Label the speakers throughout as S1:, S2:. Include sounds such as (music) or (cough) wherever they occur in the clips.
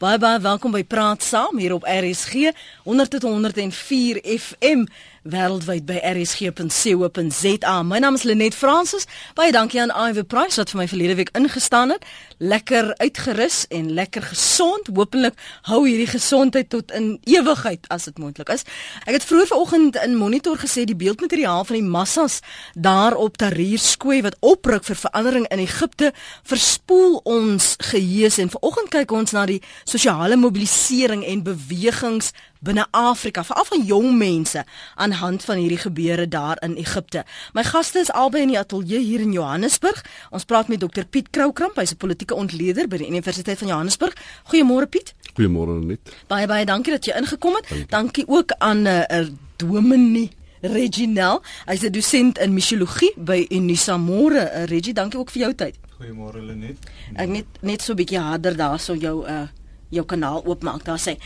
S1: Baie baie welkom by Praat Saam hier op RSG 100.104 FM wêreldwyd by rsg.co.za. My naam is Lenet Fransis. Baie dankie aan Ive Price wat vir my verlede week ingestaan het. Lekker uitgerus en lekker gesond. Hoopelik hou hierdie gesondheid tot in ewigheid as dit moontlik is. Ek het vroeër vanoggend in Monitor gesê die beeldmateriaal van die massas daar op Tahrir Square wat opruk vir verandering in Egipte verspoel ons geheue en vanoggend kyk ons na die sosiale mobilisering en bewegings binne Afrika, veral van jong mense aan hand van hierdie gebeure daar in Egipte. My gaste is albei in die ateljee hier in Johannesburg. Ons praat met Dr Piet Kroukramp, hy's 'n politieke ontleder by die Universiteit van Johannesburg. Goeiemôre Piet.
S2: Goeiemôre net.
S1: Baie baie dankie dat jy ingekom het. Dankie, dankie ook aan 'n uh, uh, Dominee Reginel. Hy's 'n dosent in misiologie by Unisa. Môre uh, Regie, dankie ook vir jou tyd.
S3: Goeiemôre Lenet.
S1: Ek net net so 'n bietjie harder daarso jou uh jou kanaal oopmaak. Daar sê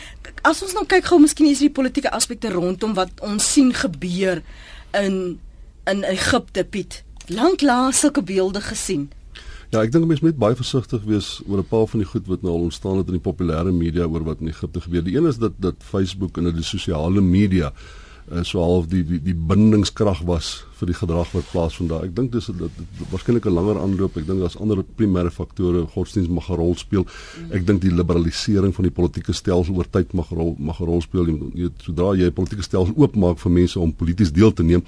S1: as ons nou kyk gou miskien is die politieke aspekte rondom wat ons sien gebeur in in Egipte Piet. Lanklaas sulke beelde gesien.
S2: Ja, ek dink mense moet baie versigtig wees oor 'n paar van die goed wat nou al ontstaan het in die populêre media oor wat in Egipte gebeur. Die een is dat dat Facebook en die sosiale media uh, so half die die die bindingskrag was vir die gedrag wat plaasvind daar. Ek dink dis dit waarskynlik 'n langer aanloop. Ek dink daar's ander primêre faktore, godsdienst mag 'n rol speel. Ek dink die liberalisering van die politieke stelsel oor tyd mag rol mag 'n rol speel. Jy weet sodra jy 'n politieke stelsel oopmaak vir mense om polities deel te neem,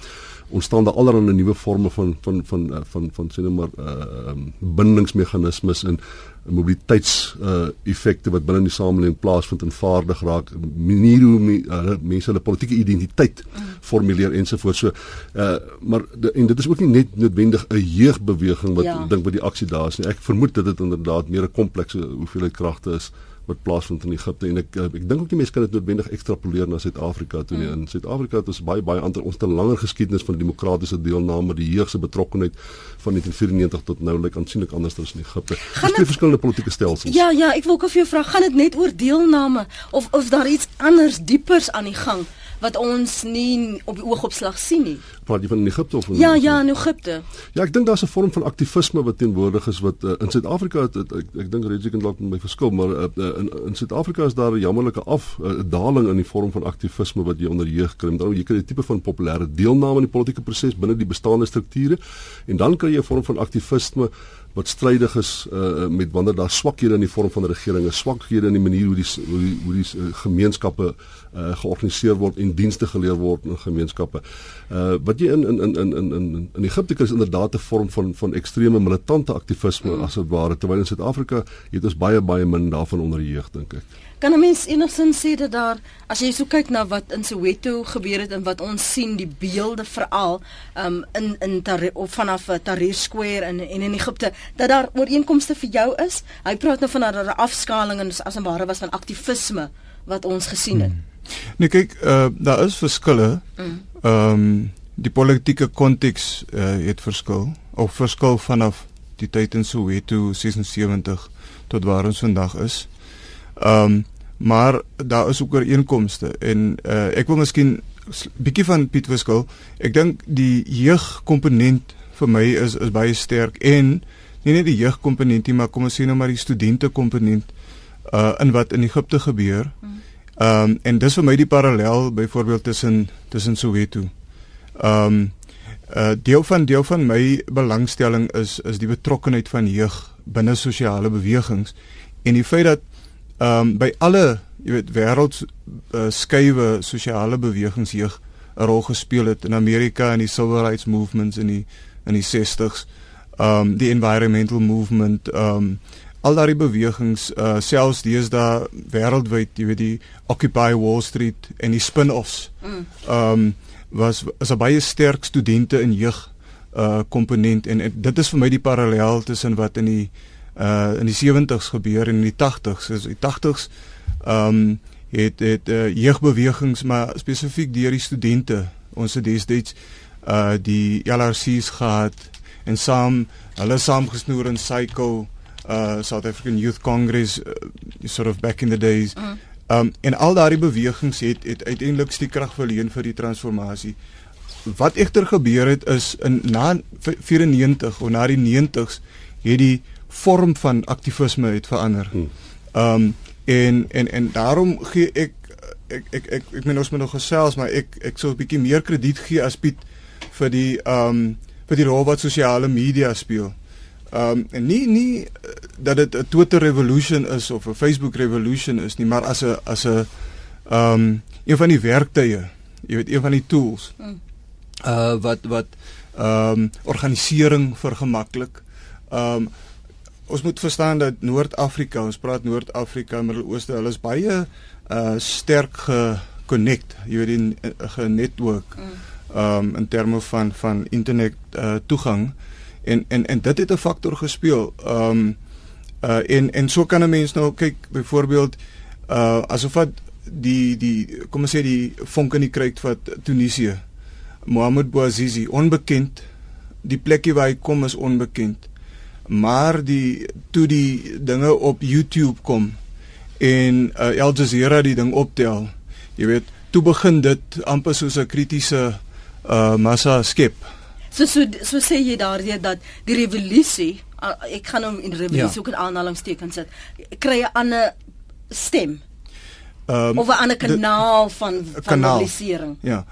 S2: ontstaan daar allerlei nuwe forme van van van van van, van sê net maar uh bindingsmeganismes en mobiliteits uh effekte wat binne die samelewing plaasvind en vaardig raak manier hoe me, uh, mense hulle politieke identiteit formuleer ensovoorts so uh maar de, en dit is ook nie net noodwendig 'n jeugbeweging wat ja. dink by die aksie daar is nie ek vermoed dat dit inderdaad meer 'n komplekse hoeveelheid kragte is wat plaasvind in Egipte en ek ek dink ook die mense kan dit noodwendig ekstrapoleer na Suid-Afrika toe nie. Mm. In Suid-Afrika het ons baie baie ander ons te langer geskiedenis van demokratiese deelname, die jeugse betrokkenheid van 1994 tot nou lyk aansienlik anders as in Egipte. Dis twee verskillende politieke stelsels.
S1: Ja, ja, ek wil ook vir jou vra, gaan dit net oor deelname of of daar iets anders diepers aan die gang? Wat ons nie op die oogopslag sien nie.
S2: Praat jy van Egipte of
S1: in Ja, ja, in Egipte.
S2: Ja, ek dink daar's 'n vorm van aktivisme wat teenwoordig is wat uh, in Suid-Afrika ek ek dink Reggie kan dalk met my verskil, maar uh, in in Suid-Afrika is daar 'n jammerlike af uh, daling in die vorm van aktivisme wat jy onder jeug kry. Dan jy kry 'n tipe van populêre deelname in die politieke proses binne die bestaande strukture en dan kry jy 'n vorm van aktivisme wat strydig is uh, met wanneer daar swakhede in die vorm van regeringe, swakhede in die manier hoe die hoe die, hoe die uh, gemeenskappe uh, georganiseer word en dienste gelewer word in gemeenskappe. Uh wat jy in in in in in in in Egipte kry is inderdaad 'n vorm van van ekstreme militante aktivisme mm. as dit ware terwyl in Suid-Afrika het ons baie baie min daarvan onder die jeug dink ek.
S1: Kan 'n mens enigsins sê dat daar as jy so kyk na wat in Soweto gebeur het en wat ons sien die beelde veral um in in Tahrir of vanaf uh, Tahrir Square in en in Egipte dat daar ooreenkomste vir jou is? Hy praat nou van 'n afskaling en as 'n ware was van aktivisme wat ons gesien het. Hmm.
S3: Nee kyk, uh, daar is verskille. Mm. Ehm um, die politieke konteks uh, het verskil. Of verskil vanaf die tyd in Soweto 76 tot waar ons vandag is. Ehm um, maar daar is ook ooreenkomste en uh, ek wil miskien bietjie van Piet verskil. Ek dink die jeugkomponent vir my is is baie sterk en nie net die jeugkomponent nie, maar kom ons sê nou maar die studente komponent uh in wat in Egipte gebeur. Mm. Ehm um, en dis vir my die parallel byvoorbeeld tussen tussen Soweto. Ehm um, uh deel van deel van my belangstelling is is die betrokkenheid van jeug binne sosiale bewegings en die feit dat ehm um, by alle jy weet wêreld uh, skuwe sosiale bewegings jeug 'n rol gespeel het in Amerika in die civil rights movements in die in die 60s. Ehm um, die environmental movement ehm um, al daardie bewegings uh selfs deesdae wêreldwyd, jy weet die Occupy Wall Street en die spin-offs. Mm. Um was is 'n baie sterk studente in jeug uh komponent en, en dit is vir my die parallel tussen wat in die uh in die 70s gebeur en in die 80s. Is die 80s um het het uh, jeugbewegings maar spesifiek deur die studente. Ons het destyds uh die LRC's gehad en saam hulle saamgesnoer in cycle uh South African Youth Congress uh, sort of back in the days. Mm. Um en al daardie bewegings het het uiteindelik die krag verleen vir die transformasie. Wat egter gebeur het is in na 94 of na die 90s het die vorm van aktivisme het verander. Mm. Um En en en daarom gee ek ek ek ek ek meen ons moet nog gesels maar ek ek sou 'n bietjie meer krediet gee as Piet vir die ehm um, vir die rol wat sosiale media speel. Ehm um, en nie nie eh, dat dit 'n Twitter revolution is of 'n Facebook revolution is nie, maar as 'n as 'n ehm um, een van die werktuie, jy weet een van die tools. Uh wat wat ehm um, organisering vergemaklik. Ehm um, ons moet verstaan dat Noord-Afrika, ons praat Noord-Afrika, Midde-Ooste, hulle is baie uh sterk geconnect, jy weet in genetwerk. Ehm um, in terme van van internet uh toegang en en en dit het 'n faktor gespeel. Ehm um, uh en en so kan 'n mens nou kyk byvoorbeeld uh asof wat die die kom ons sê die vonk in die kruit wat Tunesië Mohamed Bouazizi onbekend die plekie waar hy kom is onbekend maar die toe die dinge op YouTube kom en uh, Al Jazeera die ding optel jy weet toe begin dit amper soos 'n kritiese uh massa skep
S1: So so so sê jy daardie dat die revolusie ek gaan hom in revolusie ja. ook in aanhalingstekens sit kry 'n ander stem. Um, of 'n ander kanaal de, van van mobilisering.
S3: Ja.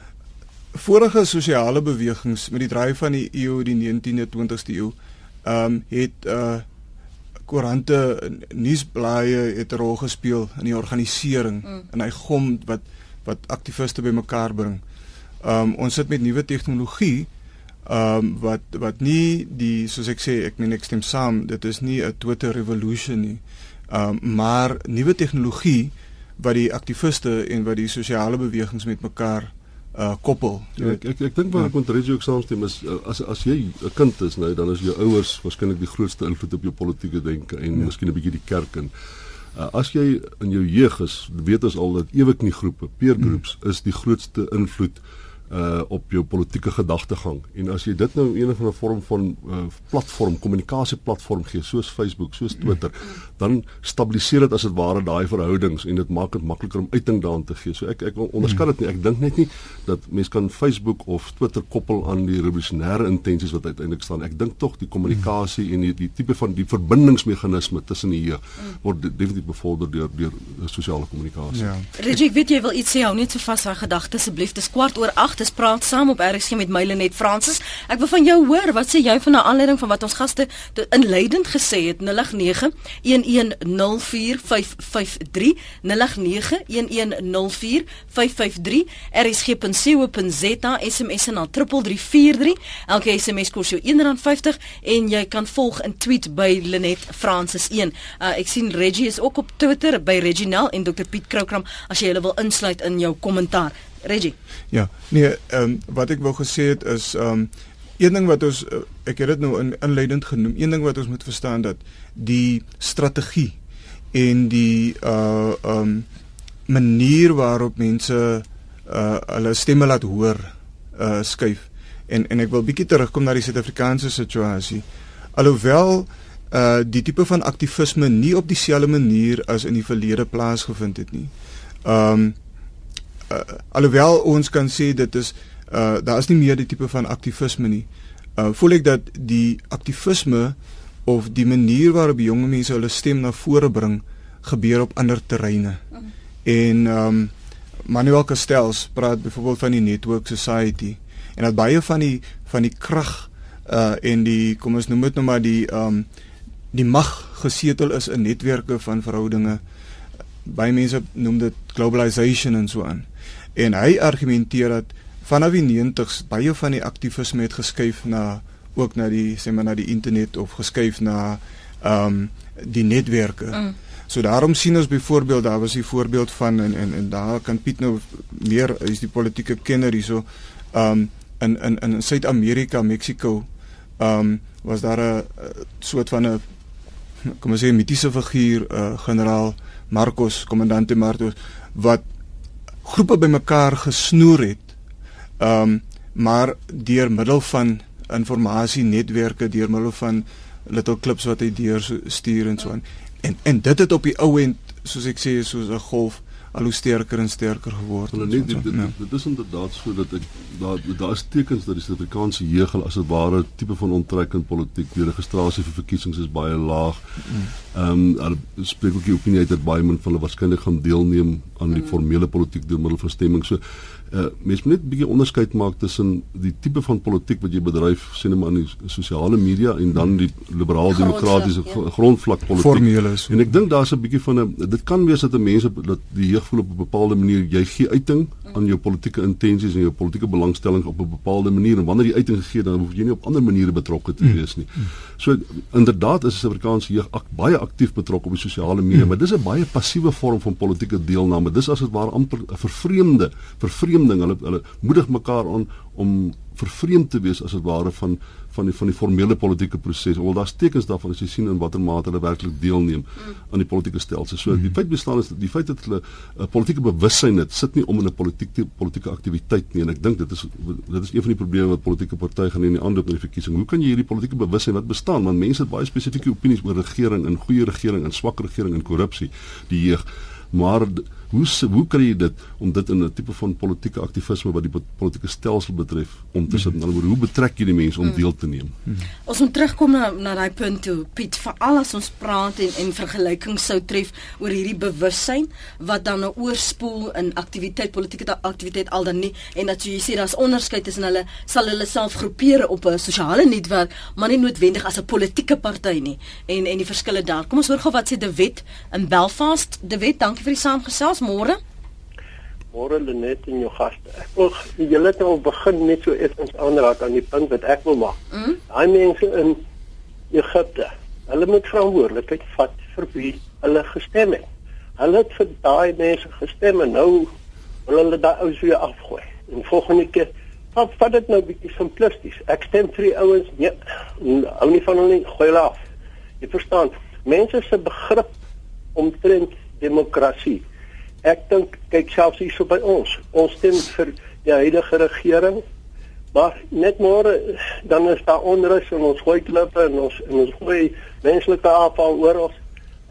S3: Vorige sosiale bewegings met die draai van die eeu die 19de 20ste eeu ehm um, het uh koerante nuusblaaie het 'n rol gespeel in die organisering mm. en hy gom wat wat aktiviste bymekaar bring. Um, ons sit met nuwe tegnologie ehm um, wat wat nie die soos ek sê ek meen ek stem saam dit is nie 'n Twitter revolution nie. Ehm um, maar nuwe tegnologie wat die aktiviste en wat die sosiale bewegings met mekaar uh koppel.
S2: Ja, ek ek, ek dink waar ja. ek met Reggie ook saamstem is uh, as as jy 'n kind is nou dan is jou ouers waarskynlik die grootste invloed op jou politieke denke en ja. miskien 'n bietjie die kerk en uh, as jy in jou jeug is weet ons al dat eweknie groepe peer groups hmm. is die grootste invloed uh op jou politieke gedagtegang. En as jy dit nou enige vorm van uh platform, kommunikasie platform gee soos Facebook, soos Twitter, dan stabiliseer dit as dit ware daai verhoudings en dit maak dit makliker om uiting daaraan te gee. So ek ek onderskat dit nie. Ek dink net nie dat mense kan Facebook of Twitter koppel aan die revolusionêre intensies wat uiteindelik staan. Ek dink tog die kommunikasie en die die tipe van die verbindingsmeganisme tussen die jeug word definitief bevorder deur deur sosiale kommunikasie. Ja.
S1: Reggie, weet jy wil iets sê hou net so vas daai gedagte asseblief. Dis kwart oor 8 Dis praat saam op RSG met Mylenet Fransis. Ek wil van jou hoor, wat sê jy van 'n aanleiding van wat ons gaste inleidend gesê het 09 1104553 0911045553 rsg.co.za SMS na 3343. Elke SMS kos jou R1.50 en jy kan volg in tweet by Lenet Fransis 1. Uh, ek sien Reggie is ook op Twitter by Reginal en Dr Piet Krookram as jy hulle wil insluit in jou kommentaar. Reggie.
S3: Ja, nee, ehm um, wat ek wou gesê het is ehm um, een ding wat ons uh, ek het dit nou in inleidend genoem, een ding wat ons moet verstaan dat die strategie en die uh um, manier waarop mense uh hulle stemme laat hoor uh skuif. En en ek wil bietjie terugkom na die Suid-Afrikaanse situasie. Alhoewel uh die tipe van aktivisme nie op dieselfde manier as in die verlede plaasgevind het nie. Um, uh, alhoewel ons kan sê dit is uh daar is nie meer die tipe van aktivisme nie. Uh voel ek dat die aktivisme of die manier waarop jonge mense hulle stem na vore bring gebeur op ander terreine. En um Manuel Castells praat byvoorbeeld van die network society en dat baie van die van die krag uh en die kom ons noem dit nou maar die um die mag gesetel is in netwerke van verhoudinge. Baie mense noem dit globalization en so aan. En hy argumenteer dat vanaf die 90s baie van die aktivisme het geskuif na ook na die sê maar na die internet of geskuif na ehm um, die netwerke. Mm. So daarom sien ons byvoorbeeld daar was 'n voorbeeld van en en en daar kan Piet nou meer is die politieke kenner hierso ehm um, in in in Suid-Amerika, Mexiko ehm um, was daar 'n soort van 'n kom ons sê mitiese figuur uh, generaal Marcos, kommandante Marcos wat groepe bymekaar gesnoer het. Ehm um, maar deur middel van informasie netwerke deur middel van little clips wat hy deur stuur en so aan. En en dit het op die ou end soos ek sê soos 'n golf al hoe sterker en sterker geword
S2: het. Nee, dit, dit, ja. dit is inderdaad so dat ek daar daar is tekens dat die Suid-Afrikaanse jeug as 'n ware tipe van onttrekkend politiek, die registrasie vir verkiesings is baie laag. Ehm um, hulle spreek ook die opinie uit dat baie min van hulle waarskynlik gaan deelneem aan die mm. formele politiek deur middel van stemming. So uh, mens moet net 'n bietjie onderskeid maak tussen die tipe van politiek wat jy bedryf, sê net maar in die sosiale media en dan die liberaal-demokratiese ja. grondvlak politiek.
S3: Formele
S2: so. En ek dink daar's 'n bietjie van 'n dit kan wees dat 'n mense dat die jeug voel op 'n bepaalde manier jy gee uiting aan jou politieke intensies en jou politieke belangstelling op 'n bepaalde manier en wanneer jy uiting gegee dan hoef jy nie op ander maniere betrokke te wees nie. So inderdaad is die Suid-Afrikaanse jeug ak, baie aktief betrokke op die sosiale media, maar dis 'n baie passiewe vorm van politieke deelname. Dis as dit ware amper 'n vervreemde vervreemding. Hulle hulle moedig mekaar aan om vervreemd te wees as dit ware van van die van die formele politieke proses. Alhoewel daar tekens daarvan as jy sien in watter mate hulle werklik deelneem aan die politieke stelsel. So die feit bestaan is die feit dat hulle 'n politieke bewussyn het, sit nie om in 'n politieke politieke aktiwiteit nie en ek dink dit is dit is een van die probleme wat politieke partye gaan in die aanloop na die verkiesing. Hoe kan jy hierdie politieke bewussyn wat bestaan want mense het baie spesifieke opinies oor regering en goeie regering en swak regering en korrupsie die jeug maar hoe hoe kry jy dit om dit in 'n tipe van politieke aktivisme wat die politieke stelsel betref om te sit? Mm -hmm. Hoe betrek jy die mense om mm. deel te neem? Mm.
S1: Ons moet terugkom na na daai punt toe, Piet, veral as ons praat en en vergelykings sou tref oor hierdie bewussyn wat dan nou oorspoel in aktiwiteit, politieke aktiwiteit al dan nie en dat so jy sê daar's onderskeid tussen hulle sal hulle self groepeer op 'n sosiale netwerk, maar nie noodwendig as 'n politieke party nie. En en die verskille daar. Kom ons hoor gou wat sê De Wet in Belfast. De Wet, dankie vir die saamgesels môre.
S4: Môre Lenet en jou gaste. Ek wil julle net al begin net so effens aanraak aan die punt wat ek wil maak. Mm. Daai mense in Egipte, hulle moet verantwoordelikheid vat vir wie hulle gestem het. Hulle het vir daai mense gestem en nou wil hulle daai ou weer afgooi. En volgende keer Wat vat dit nou bietjie simplisties? Ek stem vir die ouens, nee, hou nie van hulle nie, gooi hulle af. Jy verstaan, mense se begrip omtrent demokrasie ek dink kyk selfs hier so by ons. Ons stem vir die huidige regering. Maar net môre dan is daar onrus en ons gooi klippe en ons en ons gooi menslike afval oor ons.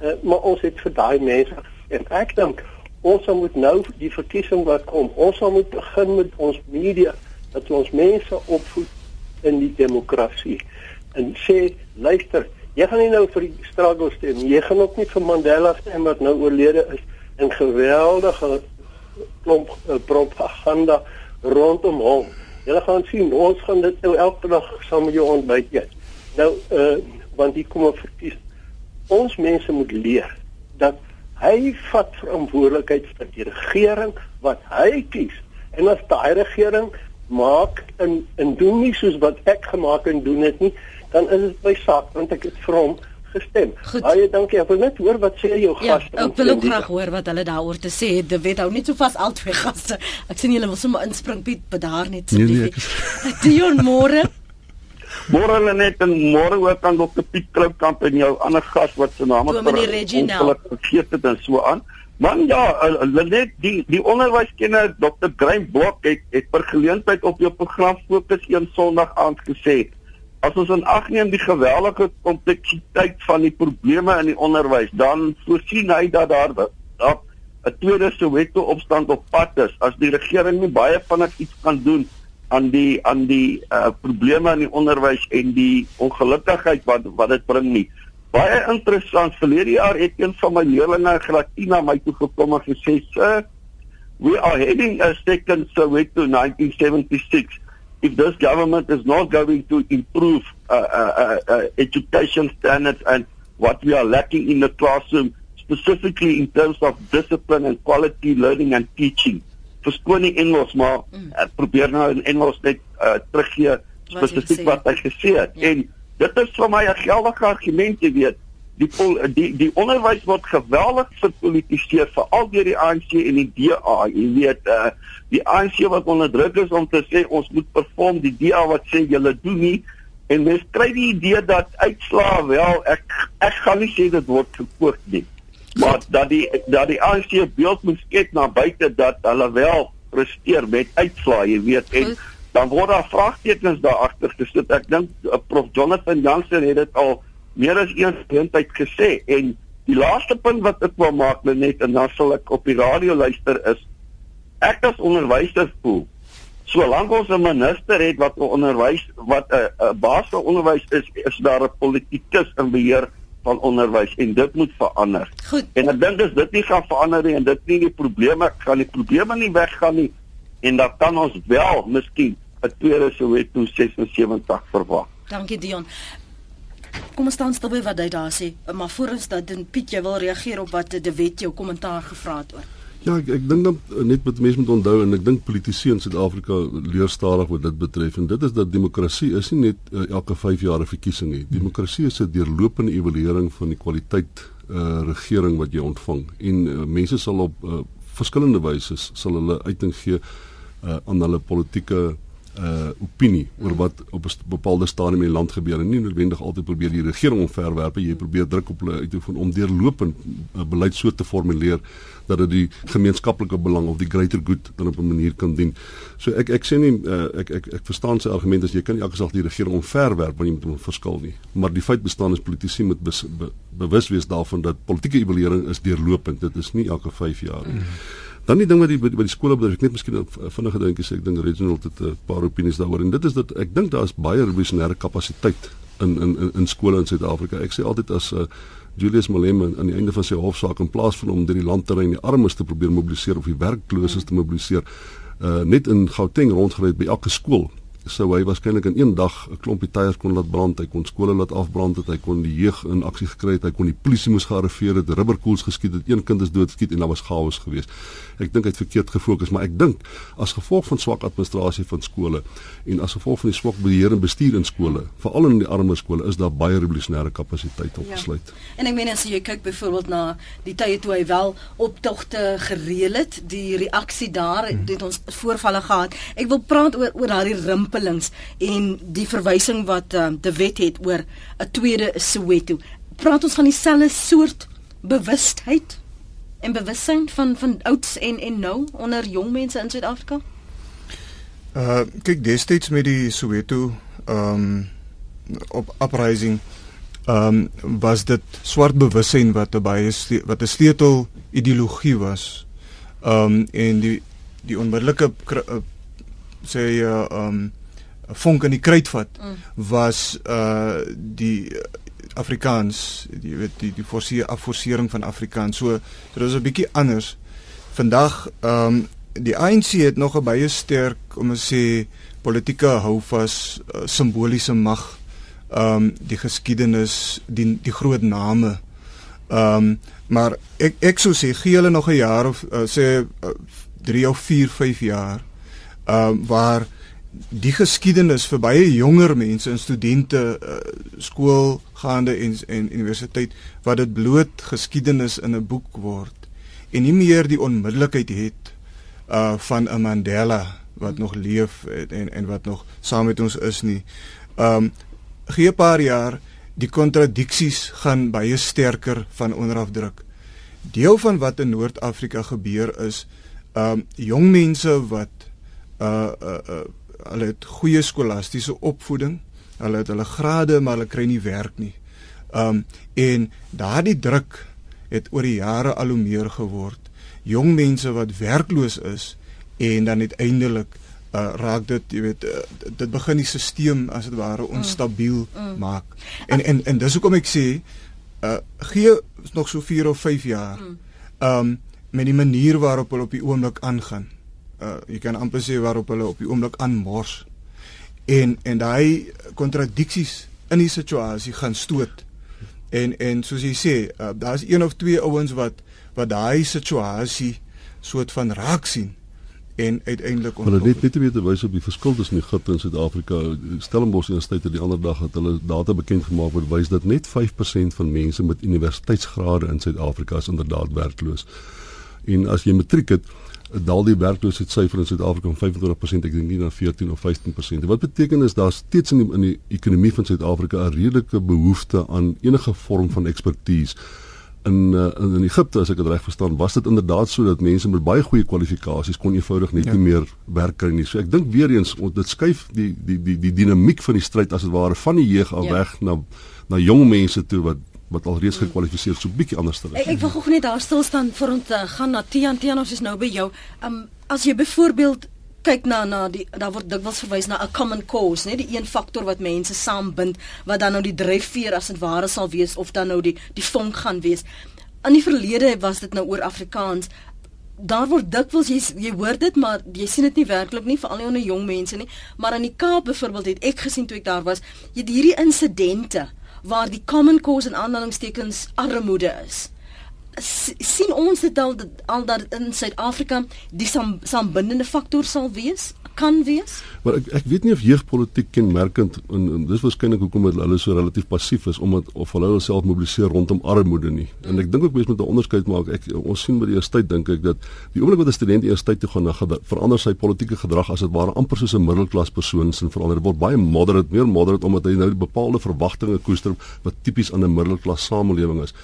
S4: Uh, maar ons het vir daai mense en ek dink ons moet nou die verkiesing wat kom. Ons moet begin met ons media dat ons mense opvoed in die demokrasie en sê luister Jy gaan nie nou vir die struggle stem. Jy gaan ook nie vir Mandela stem wat nou oorlede is 'n geweldige klomp uh, propaganda rondom hom. Julle gaan sien, ons gaan dit nou elke dag saam met jou ontbyt eet. Nou uh want die kom op verkies. Ons mense moet leer dat hy vat verantwoordelikheid vir die regering wat hy kies. En as daai regering maak en en doen nie soos wat ek gemaak en doen dit nie, dan is dit my saak want ek het vir hom gestem. Baie dankie. Ek wil net hoor wat sê jou ja, gaste.
S1: Ek wil ook graag hoor wat hulle daaroor te sê het. Dit hou net so vas al twee gaste. Ek sien julle wil sommer inspring Piet, bedaar net so nee, nee, (laughs) Dion môre.
S5: Môre hulle net en môre ook aan Dr Piet Kroukamp en jou ander gas wat se naam
S1: het. Ek
S5: vergeet dit en so aan. Man ja, hulle net die die onderwyskenner Dr Graham Block het het per geleentheid op jou program fokus een Sondag aand gesê As ons in ag neem die geweldige kompleksiteit van die probleme in die onderwys, dan voorsien hy dat daar dat 'n tweede Soweto opstand op pad is as die regering nie baie vinnig iets kan doen aan die aan die uh, probleme in die onderwys en die ongelukkigheid wat wat dit bring nie. Baie interessant, verlede jaar het een van my leerlinge Gratina my toe gekom en gesê, "Sir, we are heading a second Soweto 1976." If this government is not going to improve uh, uh, uh, uh, education standards and what we are lacking in the classroom, specifically in terms of discipline and quality learning and teaching. Verskoon die Engels, maar mm. uh, probeer nou in Engels net uh, teruggee spesifiek wat hy gesê het. Ja. En dit is vir my 'n geldige argument, jy weet die die die onderwys word geweldig verpolitiseer veral deur die ANC en die DA. Jy weet uh die ANC wat onderdruk is om te sê ons moet perform, die DA wat sê julle doen nie en mens kry die idee dat uitslaa wel ek ek gaan nie sê dit word gekoop nie. Maar dat die dat die ANC beeld moet skep na buite dat hulle wel presteer met uitslaa, jy weet en dan word daar vraagtekens daar agter gesit. Ek dink uh, Prof Jonathan Jansen het dit al meer as een geleentheid gesê en Die laaste punt wat ek wil maak net en dan sal ek op die radio luister is ek as onderwyser voel solank ons 'n minister het wat onderwys wat 'n uh, uh, baas van onderwys is is daar 'n politikus in beheer van onderwys en dit moet verander.
S1: Goed.
S5: En ek dink as dit nie gaan verander nie en dit nie die probleme gaan die probleme nie weggaan nie en dan kan ons wel miskien 'n tweede Soweto 76 verwag.
S1: Dankie Dion. Kom ons staan stil by wat hy daar sê, maar voor ons dat dan Piet jy wil reageer op wat De Wet jou kommentaar gevra het oor.
S2: Ja, ek, ek dink dan net wat mense moet onthou en ek dink politici in Suid-Afrika leer stadig wat dit betref en dit is dat demokrasie is nie net uh, elke 5 jaar 'n verkiesing nie. Demokrasie is 'n deurlopende evaluering van die kwaliteit uh, regering wat jy ontvang en uh, mense sal op uh, verskillende wyse sal hulle uiting gee uh, aan hulle politieke uh opinie oor mm. wat op 'n bepaalde stadium in die land gebeur en nie noodwendig altyd probeer die regering omverwerp jy probeer druk op hulle uit om deurlopend 'n uh, beleid so te formuleer dat dit die gemeenskaplike belang of die greater good dan op 'n manier kan dien. So ek ek sê nie uh, ek ek ek verstaan sy argument as jy kan nie elke sak die regering omverwerp wanneer jy met hom verskil nie. Maar die feit bestaan is politici moet bes, be, bewus wees daarvan dat politieke evaluering is deurlopend. Dit is nie elke 5 jaar nie. Mm. Dan die ding wat die by die skole betref, ek net miskien vinnige dingetjie sê, ek dink Reginald het 'n paar opinies daaroor en dit is dat ek dink daar is baie revolusionêre kapasiteit in in in, in skole in Suid-Afrika. Ek sê altyd as 'n uh, Julius Malema aan die einde van sy hofsaak in plaas van om deur die landterrein die armes te probeer mobiliseer of die werklooses te mobiliseer, uh, net in Gauteng rondgery by elke skool sou hy waarskynlik in een dag 'n klompie tyres kon laat brand, hy kon skole laat afbrand, het, hy kon die jeug in aksie gekry het, hy kon die polisie moes gearriveer het, rubberkoels geskiet het, een kind is dood geskiet en daar was chaos geweest. Ek dink hy het verkeerd gefokus, maar ek dink as gevolg van swak administrasie van skole en as gevolg van die swak beheer en bestuur in skole, veral in die armer skole, is daar baie revolusionêre kapasiteit opgesluit. Ja.
S1: En ek meen as jy kyk byvoorbeeld na die tye toe hy wel optogte gereël het, die reaksie daar, hmm. het ons voorvalle gehad. Ek wil praat oor oor daardie rimp verkoppelings en die verwysing wat uh, de wet het oor 'n tweede Soweto. Praat ons van dieselfde soort bewustheid en bewussyn van van ouds en en nou onder jong mense in Suid-Afrika?
S3: Uh kyk destyds met die Soweto ehm um, op uprising ehm um, was dit swart bewussyn wat baie wat 'n sleutel ideologie was. Ehm um, en die die onmiddellike uh, sê uh um vonk in die kruitvat mm. was uh die Afrikaans, jy weet die die forceer afforsering van Afrikaans. So dit is 'n bietjie anders. Vandag ehm um, die ANC het nog 'n baie sterk om te sê politieke houvas, uh, simboliese mag. Ehm um, die geskiedenis, die die groot name. Ehm um, maar ek ek sou sê gee hulle nog 'n jaar of uh, sê 3 uh, of 4, 5 jaar. Ehm um, waar die geskiedenis vir baie jonger mense en studente uh, skoolgaande en en universiteit wat dit bloot geskiedenis in 'n boek word en nie meer die onmiddellikheid het uh van 'n Mandela wat nog leef en en wat nog saam met ons is nie. Um gee 'n paar jaar die kontradiksies gaan baie sterker van onderafdruk. Deel van wat in Noord-Afrika gebeur is um jong mense wat uh uh, uh hulle het goeie skolastiese opvoeding. Hulle het hulle grade, maar hulle kry nie werk nie. Um en daardie druk het oor die jare al hoe meer geword. Jong mense wat werkloos is en dan uiteindelik uh, raak dit, jy weet, uh, dit begin die stelsel as dit ware onstabiel mm. Mm. maak. En en en dis hoekom ek sê uh gee nog so 4 of 5 jaar. Mm. Um met die manier waarop hulle op die oomblik aangaan uh, jy kan amper sê waarop hulle op die oomblik aanmors. En en daai kontradiksies in die situasie gaan stoot. En en soos jy sê uh, daar's een of twee ouens wat wat daai situasie soort van raak sien en uiteindelik
S2: hulle net net weet wys op die verskil tussen Egipte en Suid-Afrika. Stellenbosch Universiteit het die ander dag het hulle data bekend gemaak wat wys dat net 5% van mense met universiteitsgrade in Suid-Afrika is inderdaad werkloos en as jy matriek het daal die werkloosheidssyfer in Suid-Afrika van 25% ek dink nie na 14 of 15%. Wat beteken is daar steeds in die, in die ekonomie van Suid-Afrika 'n redelike behoefte aan enige vorm van ekspertise. In uh, in Egipte as ek dit reg verstaan, was dit inderdaad so dat mense met baie goeie kwalifikasies kon eenvoudig net ja. nie meer werk kry nie. So ek dink weer eens dit skuif die die die die dinamiek van die stryd as dit ware van die jeug af ja. weg na na jong mense toe wat wat alreeds gekwalifiseer so bietjie anders te
S1: Ek, ek wil gou net daar stil staan vir ons uh, gaan na Tian Tian ons is nou by jou. Um as jy byvoorbeeld kyk na na die daar word dikwels verwys na 'n common cause, net die een faktor wat mense saambind wat dan nou die dryfveer as dit ware sal wees of dan nou die die vonk gaan wees. In die verlede was dit nou oor Afrikaans. Daar word dikwels jy jy hoor dit maar jy sien dit nie werklik nie veral nie onder jong mense nie, maar in die Kaap byvoorbeeld het ek gesien toe ek daar was, jy het hierdie insidente waar die common cause in aanhalingstekens armoede is. Sien ons dit al al dat in Suid-Afrika die sam, sambindende faktor sal wees kan wees?
S2: Maar ek ek weet nie of jeugpolitiek kenmerkend en, en dis waarskynlik hoekom hulle so relatief passief is omdat of hulle hulself mobiliseer rondom armoede nie. En ek dink ook mens moet 'n onderskeid maak. Ek ons sien by die universiteit dink ek dat die oomblik wat 'n student eers tyd toe gaan verander sy politieke gedrag as dit ware amper soos 'n middelklas persoon sin verander. Word baie moderate meer moderate omdat hy nou bepaalde verwagtinge koester wat tipies aan 'n middelklas samelewing is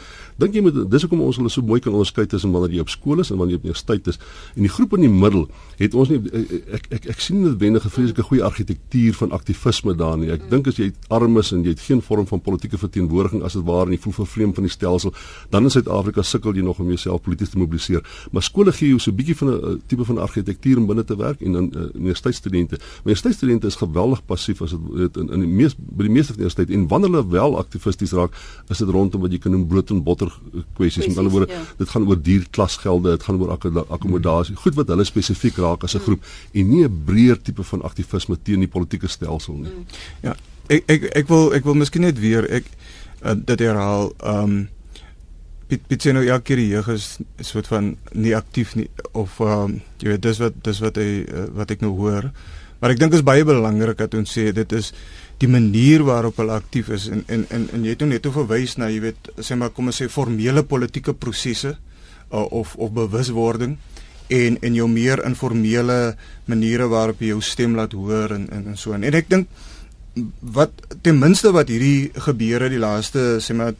S2: dink jy moet dis hoekom ons hulle so mooi kan onderskei tussen wanneer jy op skool is en wanneer jy op universiteit is. En die groep in die middel het ons nie eh, eh, ek ek ek sien nie noodwendig 'n vreeslike goeie argitektuur van aktivisme daar nie. Ek dink as jy arm is en jy het geen vorm van politieke verteenwoordiging as dit waar en jy voel vervreem van die stelsel, dan in Suid-Afrika sukkel jy nog om jouself polities te mobiliseer. Maar skole gee jou so 'n bietjie van 'n tipe van argitektuur om binne te werk en dan uh, universiteitsstudente. Universiteitsstudente is geweldig passief as dit in in die mees by die meeste van die universiteit en wanneer hulle wel aktivisties raak, is dit rondom wat jy kan noem brood en botter kwessies. Met ander woorde, ja. dit gaan oor duur klasgelde, dit gaan oor ak akkommodasie. Goed wat hulle spesifiek raak as 'n groep en nie 'n breër tipe van aktivisme teen die politieke stelsel nie. Mm.
S3: Ja, ek ek ek wil ek wil miskien net weer ek uh, dit herhaal. Ehm um, Piet Piet sê nou elke keer die jeug is 'n soort van nie aktief nie of ehm um, jy weet dis wat dis wat hy uh, wat ek nou hoor. Maar ek dink is baie belangrik dat ons sê dit is die manier waarop hulle aktief is. En en en, en jy het nou net verwys na jy weet sê maar kom ons sê formele politieke prosesse uh, of of bewuswording en en jou meer informele maniere waarop jy jou stem laat hoor en en, en so en, en ek dink wat ten minste wat hierdie gebeure die laaste sê maar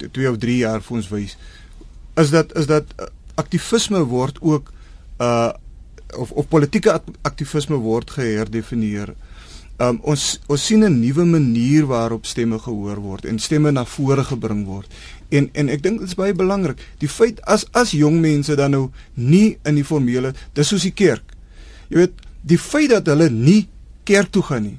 S3: 2 of 3 jaar vir ons wys is dat is dat aktivisme word ook uh of of politieke aktivisme word geherdefinieer Um, ons ons sien 'n nuwe manier waarop stemme gehoor word en stemme na vore gebring word. En en ek dink dit is baie belangrik. Die feit as as jong mense dan nou nie in die formele, dis soos die kerk. Jy weet, die feit dat hulle nie kerk toe gaan nie,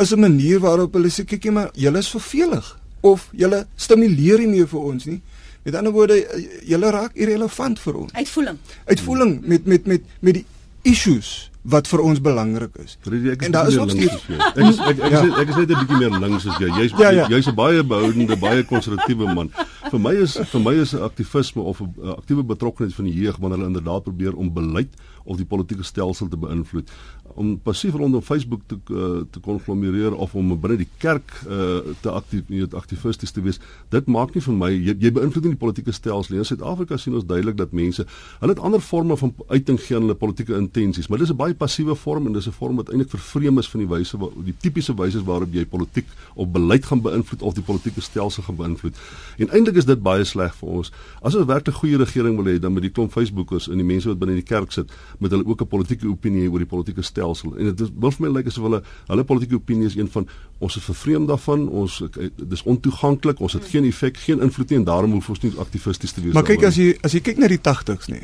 S3: is 'n manier waarop hulle sê kyk jy maar, julle is vervelig of julle stimuleer nie meer vir ons nie. Met ander woorde, julle raak irrelevant vir ons.
S1: Uitvoeling.
S3: Uitvoeling met met met met die issues wat vir ons belangrik is.
S2: Rede, en daar is nog steeds ek is (laughs) ek, ek, ja. ek, ek is net 'n bietjie meer links as jy. Jy's ja, ja. jy's 'n baie behoudende, baie konservatiewe man. Vir my is vir my is 'n aktivisme of 'n aktiewe betrokkeheid van die jeug wanneer hulle inderdaad probeer om beleid of die politieke stelsel te beïnvloed om passief rondom Facebook te uh, te konglomereer of om binne die kerk uh, te aktief nie aktivisties te wees dit maak nie vir my jy, jy beïnvloed nie die politieke stelsel in Suid-Afrika sien ons duidelik dat mense hulle het ander forme van uiting gee aan hulle politieke intensies maar dis 'n baie passiewe vorm en dis 'n vorm wat eintlik vervreem is van die wyse waar die tipiese wyse waarop jy politiek of beleid gaan beïnvloed of die politieke stelsel gaan beïnvloed. En eintlik is dit baie sleg vir ons. As ons werklik 'n goeie regering wil hê dan met die klomp Facebookers en die mense wat binne die kerk sit met hulle ook 'n politieke opinie oor die politieke stelsel en dit wil vir my lyk asof hulle hulle politieke opinie is een van ons is vervreem daarvan ons dis ontoeganklik ons het geen effek geen invloed nie en daarom hoef ons nie aktivisties te wees
S3: maar kyk as jy as jy kyk na die 80s nê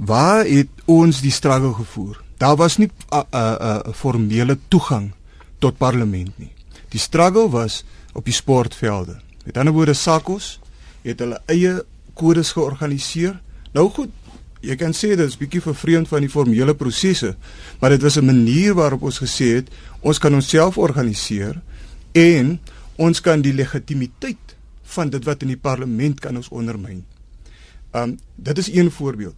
S3: waar het ons die struggle gevoer? Daar was nie 'n 'n formele toegang tot parlement nie. Die struggle was op die sportvelde. Met ander woorde SACCOS het hulle eie kodes georganiseer. Nou goed jy kan sê dit is bietjie vervreemd van die formele prosesse, maar dit was 'n manier waarop ons gesê het ons kan onsself organiseer en ons kan die legitimiteit van dit wat in die parlement kan ons ondermyn. Um dit is een voorbeeld.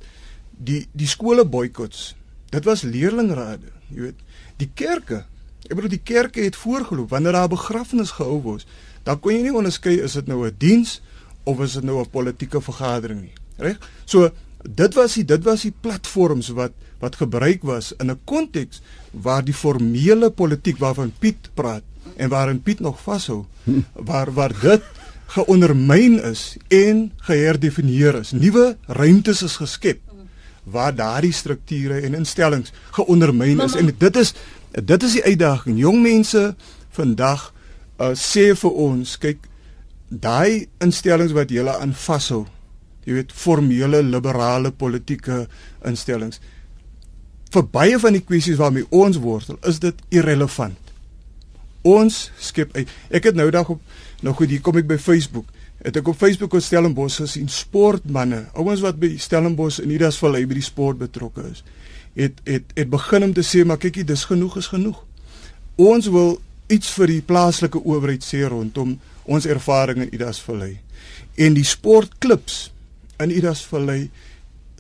S3: Die die skole boikots. Dit was leerlingrade, jy weet. Die kerke, ek bedoel die kerke het voorgeloop wanneer daar begrafnis gehou word. Dan kon jy nie onderskei is dit nou 'n diens of is dit nou 'n politieke vergadering nie. Reg? So dit was die dit was die platforms wat wat gebruik was in 'n konteks waar die formele politiek waarvan Piet praat en waarin Piet nog vashou waar waar dit geondermyn is en geherdefinieer is. Nuwe ruimtes is geskep waar daardie strukture en instellings geondermyn is. En dit is dit is die uitdaging. Jong mense vandag uh, sê vir ons kyk daai instellings wat julle aan vashou, jy weet formele liberale politieke instellings vir baie van die kwessies waarmee ons wortel, is dit irrelevant. Ons skep uit. Ek het nou dag op nou goed, hier kom ek by Facebook. Het ek op Facebook op Stellenbosch gesien sportmense, ouens wat by Stellenbosch en Idas Vallei by die sport betrokke is. Het het het begin om te sê maar kykie, dis genoeg is genoeg. Ons wil iets vir die plaaslike owerheid sê rondom ons ervaring in Idas Vallei. En die sportklubs in Idas Vallei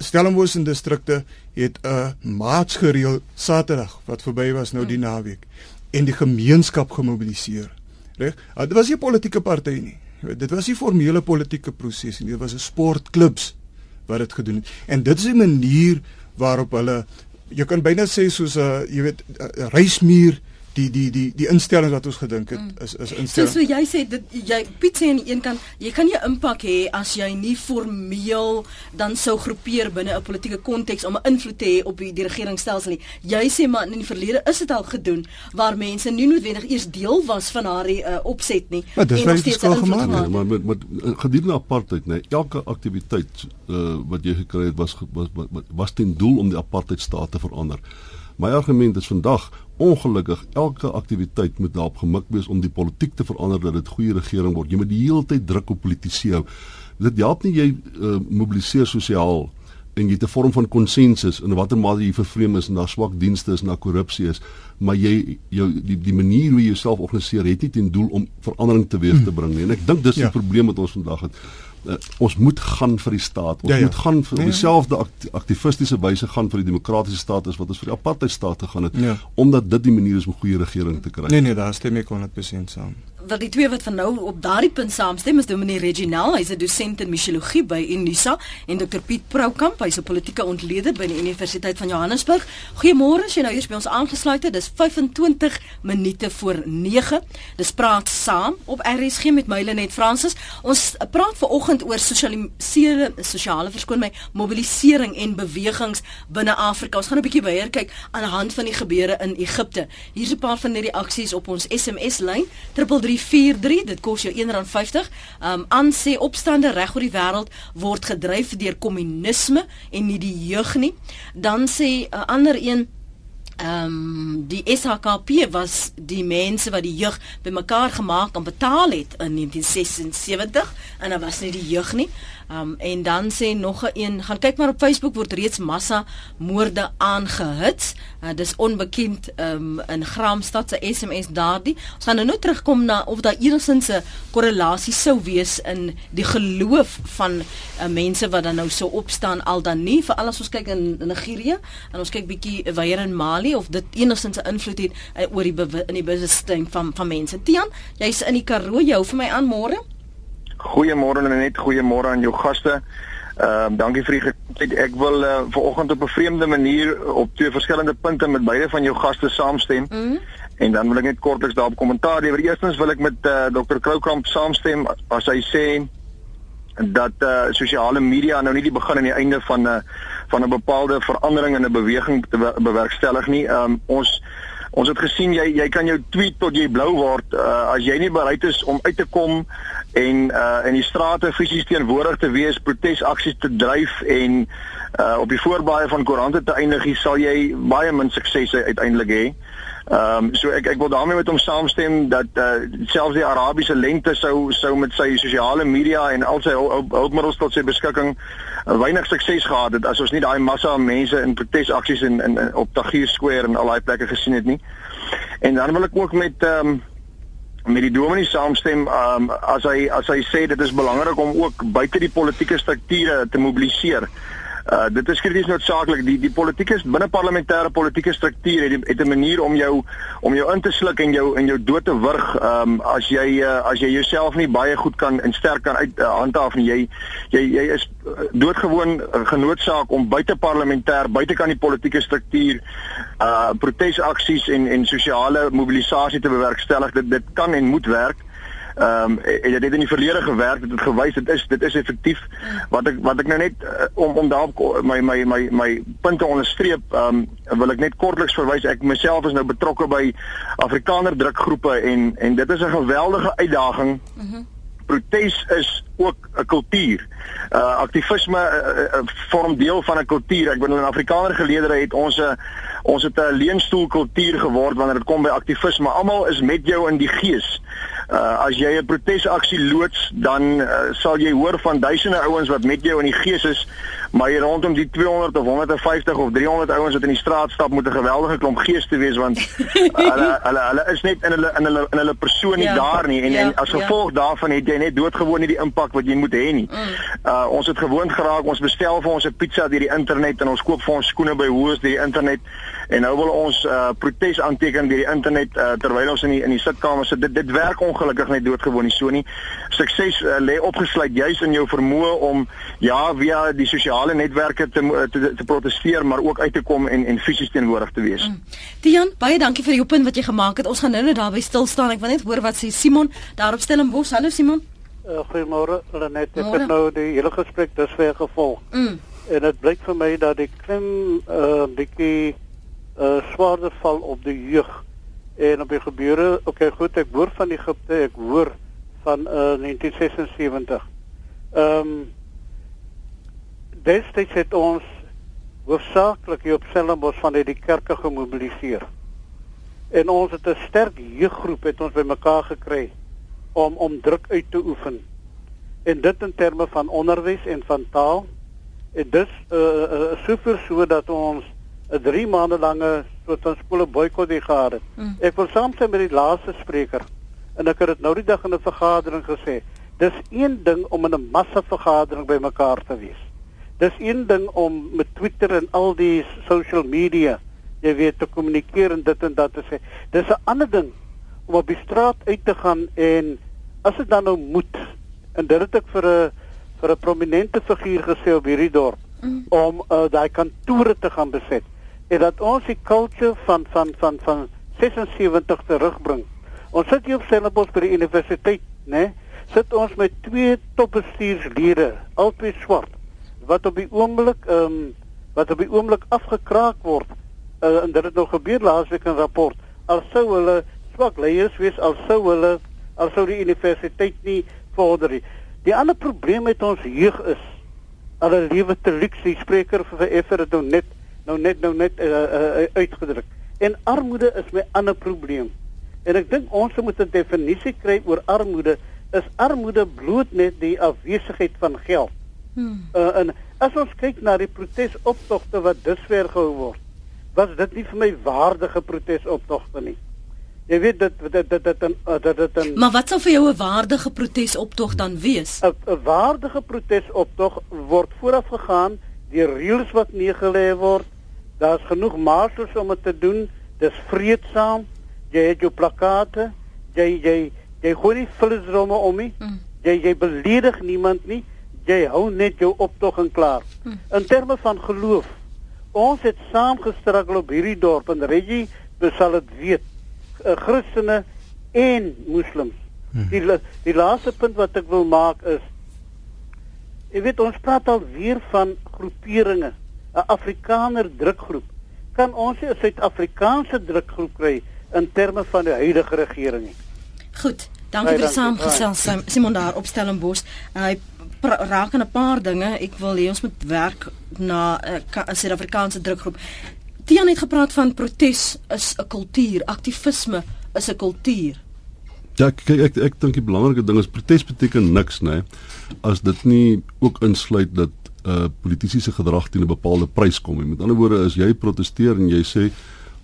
S3: Stellenbosch en distrikte het 'n maats gereël Saterdag wat verby was nou die hmm. naweek en die gemeenskap gemobiliseer. Reg? Ah, dit was nie 'n politieke party nie. Dit was nie formele politieke proses nie. Dit was 'n sportklubs wat dit gedoen het. En dit is 'n manier waarop hulle jy kan byna sê soos 'n uh, jy weet 'n reismuur die die die die instellings wat ons gedink het mm. is is instellings.
S1: So, so jy sê dit jy Piet sê aan die een kant jy kan nie impak hê as jy nie formeel dan sou groepeer binne 'n politieke konteks om 'n invloed te hê op die, die regeringsstelsel nie. Jy sê maar in die verlede is dit al gedoen waar mense nie noodwendig eers deel was van haar uh, opset nie
S3: maar en nog steeds gemaak
S2: nee, maar met met gedurende apartheid nê elke aktiwiteit uh, wat jy gekry het was was was, was ten doel om die apartheid staat te verander. My argument is vandag ongelukkig elke aktiwiteit moet daarop gemik wees om die politiek te verander dat dit goeie regering word. Jy moet die hele tyd druk op politici hou. Dit help nie jy uh, mobiliseer sosiaal en jy te vorm van konsensus in watter mate jy vervreem is na swak dienste is na korrupsie is maar jy jou die die manier hoe jy jouself organiseer het nie ten doel om verandering teweeg te bring nie en ek dink dis ja. die probleem wat ons vandag het uh, ons moet gaan vir die staat. Ons ja, ja. moet gaan vir ja, ja. dieselfde act, aktivistiese wyse gaan vir die demokratiese staat as wat ons vir die apartheid staat gegaan het ja. omdat dit die manier is om 'n goeie regering te kry.
S3: Nee nee, daar stem ek 100% saam
S1: wat die twee wat van nou op daardie punt saamstem is Dominee Reginald, hy's 'n dosent in misiologie by Unisa en Dr Piet Proukamp, hy's 'n politieke ontleder by die Universiteit van Johannesburg. Goeiemôre, as jy nou eers by ons aangesluit het. Dis 25 minute voor 9. Dis praat saam op RSG met Mylenet Fransis. Ons praat ver oggend oor sosialiseerde sosiale verskoon my mobilisering en bewegings binne Afrika. Ons gaan 'n bietjie weer kyk aan die hand van die gebeure in Egipte. Hier's 'n paar van die reaksies op ons SMS lyn 33 3343 dit kos jou R1.50 um aan sê opstande reg oor die wêreld word gedryf deur kommunisme en nie die jeug nie dan sê 'n uh, ander een Ehm um, die SHKP was die mense wat die jeug bymekaar gemaak en betaal het in 1976 en daar was nie die jeug nie. Um en dan sê nog 'n een, gaan kyk maar op Facebook word reeds massa moorde aangehits. Uh, dis onbekend um in Graamsstad se SMS daardie. Ons gaan nou nou terugkom na of daar enigsins 'n korrelasie sou wees in die geloof van uh, mense wat dan nou sou opstaan al dan nie vir alles ons kyk in, in Nigerië en ons kyk bietjie weer in Mali of dit enigsins 'n invloed het uh, oor die in die bewustheid van van mense. Tian, jy's in die Karoo, jy hou vir my aan môre?
S6: Goeiemôre net, goeiemôre aan jou gaste. Ehm uh, dankie vir die geleentheid. Ek wil uh, vanoggend op 'n vreemde manier op twee verskillende punte met beide van jou gaste saamstem. Mm -hmm. En dan wil ek net kortliks daarop kommentaar lewer. Eerstens wil ek met uh, eh, Dr. Kroukamp saamstem as hy sê dat eh uh, sosiale media nou nie die begin en die einde van 'n uh, van 'n bepaalde verandering in 'n beweging te bewerkstellig nie. Um, ons ons het gesien jy jy kan jou tweet tot jy blou word uh, as jy nie bereid is om uit te kom en uh in die strate fisies teenwoordig te wees, protesaksies te dryf en uh op die voorbaaie van koerante te eindig, sal jy baie min sukses uiteindelik hê. Ehm um, so ek ek wil daarmee met hom saamstem dat uh selfs die Arabiese lente sou sou met sy sosiale media en al sy hulpmiddels tot sy beskikking uh, weinig sukses gehad het as ons nie daai massa mense in protesaksies in, in, in op Tahrir Square en al daai plekke gesien het nie. En dan wil ek ook met ehm um, met die dominee saamstem um, as hy as hy sê dit is belangrik om ook buite die politieke strukture te mobiliseer. Uh dit is krities noodsaaklik. Die die politieke binne parlementêre politieke strukture het, het 'n manier om jou om jou in te sluk en jou in jou dood te wurg. Um as jy uh, as jy jouself nie baie goed kan en sterk kan uit uh, handhaaf en jy jy jy is uh, doodgewoon uh, genoodsaak om buite parlementêr buite kan die politieke struktuur uh protesaksies en en sosiale mobilisasie te bewerkstellig. Dit dit kan en moet werk Ehm um, en dit het in die verlede gewerk, dit het gewys dit is dit is effektief. Wat ek wat ek nou net uh, om om daarop my my my my punte onderstreep, ehm um, wil ek net kortliks verwys ek myself is nou betrokke by Afrikaner drukgroepe en en dit is 'n geweldige uitdaging. Mm -hmm protes is ook 'n kultuur. Uh aktivisme uh, uh, vorm deel van 'n kultuur. Ek bedoel in Afrikaner geleedere het ons 'n ons het 'n leenstoel kultuur geword wanneer dit kom by aktivisme. Almal is met jou in die gees. Uh as jy 'n protesaksie loods, dan uh, sal jy hoor van duisende ouens wat met jou in die gees is, maar hier rondom die 200 of 150 of 300 ouens wat in die straat stap moet 'n geweldige klomp gees te wees want (laughs) hulle hulle hulle is net in hulle in hulle in hulle persoon nie ja, daar nie en, ja, en as ja. gevolg ja. daarvan het jy net doodgewoon nie die impak wat jy moet hê nie. Mm. Uh ons het gewoond geraak ons bestel vir ons 'n pizza deur die internet en ons koop vir ons skoene by Woolworths deur die internet en nou wil ons uh protes aanteken deur die internet uh, terwyl ons in die in die sitkamer sit. Dit dit werk ongelukkig net doodgewoon nie so nie. Sukses uh, lê opgesluit juis in jou vermoë om ja via die sosiale netwerke te, te te protesteer maar ook uit te kom en en fisies teenwoordig te wees. Mm.
S1: Tian, baie dankie vir die punt wat jy gemaak het. Ons gaan nou net daarby stil staan. Ek wil net hoor wat sê Simon daar op Stellenbosch. Hallo Simon.
S7: Uh, Goeiemôre, Lenet. Ek het nou die hele gesprek dus weer gevolg. Mm. En dit blyk vir my dat die klim uh, bietjie uh, swaarder val op die jeug en op die gebeure. Okay, goed, ek hoor van Egipte, ek hoor van uh, 1976. Ehm um, destyds het ons hoofsaaklik hier op Stellenbosch van uit die kerke gemobiliseer. En ons het 'n sterk jeuggroep het ons bymekaar gekry om om druk uit te oefen. En dit in terme van onderwys en van taal. En dus uh, uh soveel so dat ons 'n 3 maande lange soort van skole boikot het gehad. Mm. Ek wil saamstem met die laaste spreker en ek het dit nou die dag in 'n vergadering gesê. Dis een ding om in 'n massa vergadering bymekaar te wees. Dis een ding om met Twitter en al die social media jy weet te kommunikeer en dit en dat te sê. Dis 'n ander ding om op die straat uit te gaan en as dit dan nou moet en dit het ek vir 'n vir 'n prominente figuur gesê op hierdie dorp mm. om uh, daai kantore te gaan beset en dat ons die kultuur van van van van 76 terugbring. Ons sit hier op Stellenbosch by die universiteit, né? Sit ons met twee topbestuurslede, albei swart, wat op die oomblik ehm um, wat op die oomblik afgekraak word. Uh, en dit het nou gebeur laasweek in rapport. Al sou hulle swak leiers wees al sou hulle al sou die universiteit nie vorder nie. Die ander probleem met ons jeug is hulle lewe te luks. Die spreker vir Effer het nou net nou net nou net uh, uh, uitgedruk. En armoede is my ander probleem. En ek dink ons moet 'n definisie kry oor armoede. Is armoede bloot net die afwesigheid van geld? Hmm. Uh, en as ons kyk na die protesoptogte wat dusver gehou word, was dit nie vir my waardige protesoptogte nie. Jy weet dit dit dit dit dit dit dit
S1: Maar wat sou vir jou 'n waardige protesoptog dan wees?
S7: 'n waardige protesoptog word vooraf gegaan deur reëls wat neergelê word. Daar's genoeg marshals om dit te doen. Dis vreedsaam. Jy het jou plakate. Jy jy jy gooi nie vullisromme om nie. Mm. Jy jy beledig niemand nie. Jy hou net jou optog en klaar. Mm. In terme van geloof. Ons het saamgestrukkel op hierdie dorp en Reggie sal dit weet uh, Christene en moslems. Hmm. Die die laaste punt wat ek wil maak is jy weet ons praat al weer van groeperinge, 'n Afrikaner drukgroep. Kan ons 'n Suid-Afrikaanse drukgroep kry in terme van die huidige regering nie?
S1: Goed. Dankie vir saamgesels Simon daar op Stellenbosch. Hy raak 'n paar dinge. Ek wil hê ons moet werk na 'n Suid-Afrikaanse drukgroep. Tiaan het gepraat van protes is 'n kultuur, aktivisme is 'n kultuur.
S2: Ja, kyk ek ek dink die belangrike ding is protes beteken niks, nê, nee, as dit nie ook insluit dat uh, politisie se gedrag teen 'n bepaalde prys kom nie. Met ander woorde, as jy proteseer en jy sê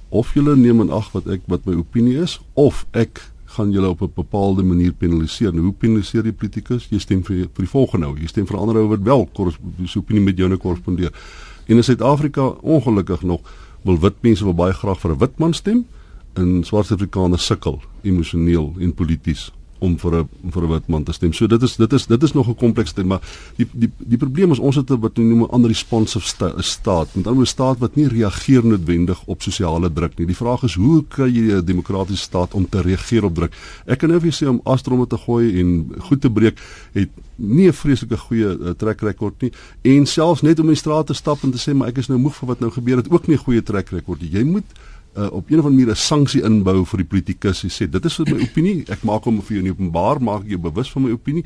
S2: of jy neem in ag wat ek wat my opinie is of ek gaan julle op 'n bepaalde manier penaliseer. Nou, hoe penaliseer jy politikus? Jy stem vir vir die volgende nou. Jy stem vir ander ou wat wel korrespondeer, opinie met jou nou korrespondeer. En in Suid-Afrika ongelukkig nog wil wit mense wel baie graag vir 'n wit man stem en swart Afrikaners sukkel emosioneel en polities om vir 'n vir 'n wit man te stem. So dit is dit is dit is nog 'n komplekse ding, maar die die die probleem is ons het 'n wat we noem 'n unresponsive sta, staat. Met ander woorde staat wat nie reageer noodwendig op sosiale druk nie. Die vraag is hoe kry jy 'n demokratiese staat om te reageer op druk? Ek kan nou vir sê om astromme te gooi en goed te breek het nie 'n vreeslike goeie uh, trek rekord nie en selfs net om in die straat te stap en te sê maar ek is nou moeg vir wat nou gebeur het ook nie 'n goeie trek rekord nie. Jy moet uh, op een of ander manier 'n sanksie inbou vir die politikus en sê dit is my opinie, ek maak hom vir jou nie openbaar, maak ek jou bewus van my opinie.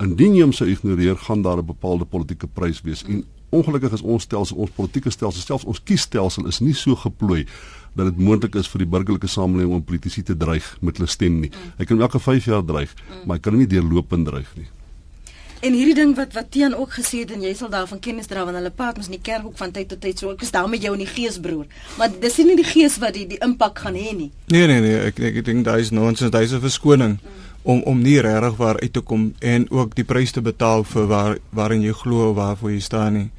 S2: Indien jy hom sou ignoreer, gaan daar 'n bepaalde politieke prys wees. En ongelukkig is ons stelsel, ons politieke stelsel, selfs ons kiesstelsel is nie so geplooi dat dit moontlik is vir die burgerlike samelewing om politici te dreig met hulle stem nie. Hy kan elke 5 jaar dreig, maar hy kan nie deurlopend dreig nie.
S1: En hierdie ding wat wat Tiaan ook gesê het en jy sal daarvan kennis dra want hulle praat mos in die kerk ook van tyd tot tyd so ek is daar met jou in die gees broer. Maar dis nie die gees wat die die impak gaan hê nie.
S3: Nee nee nee, ek ek, ek dink daar is nonsens, daar is 'n verskoning mm. om om nie regtig waar uit te kom en ook die prys te betaal vir waar waarin jy glo waarvoor jy staan nie.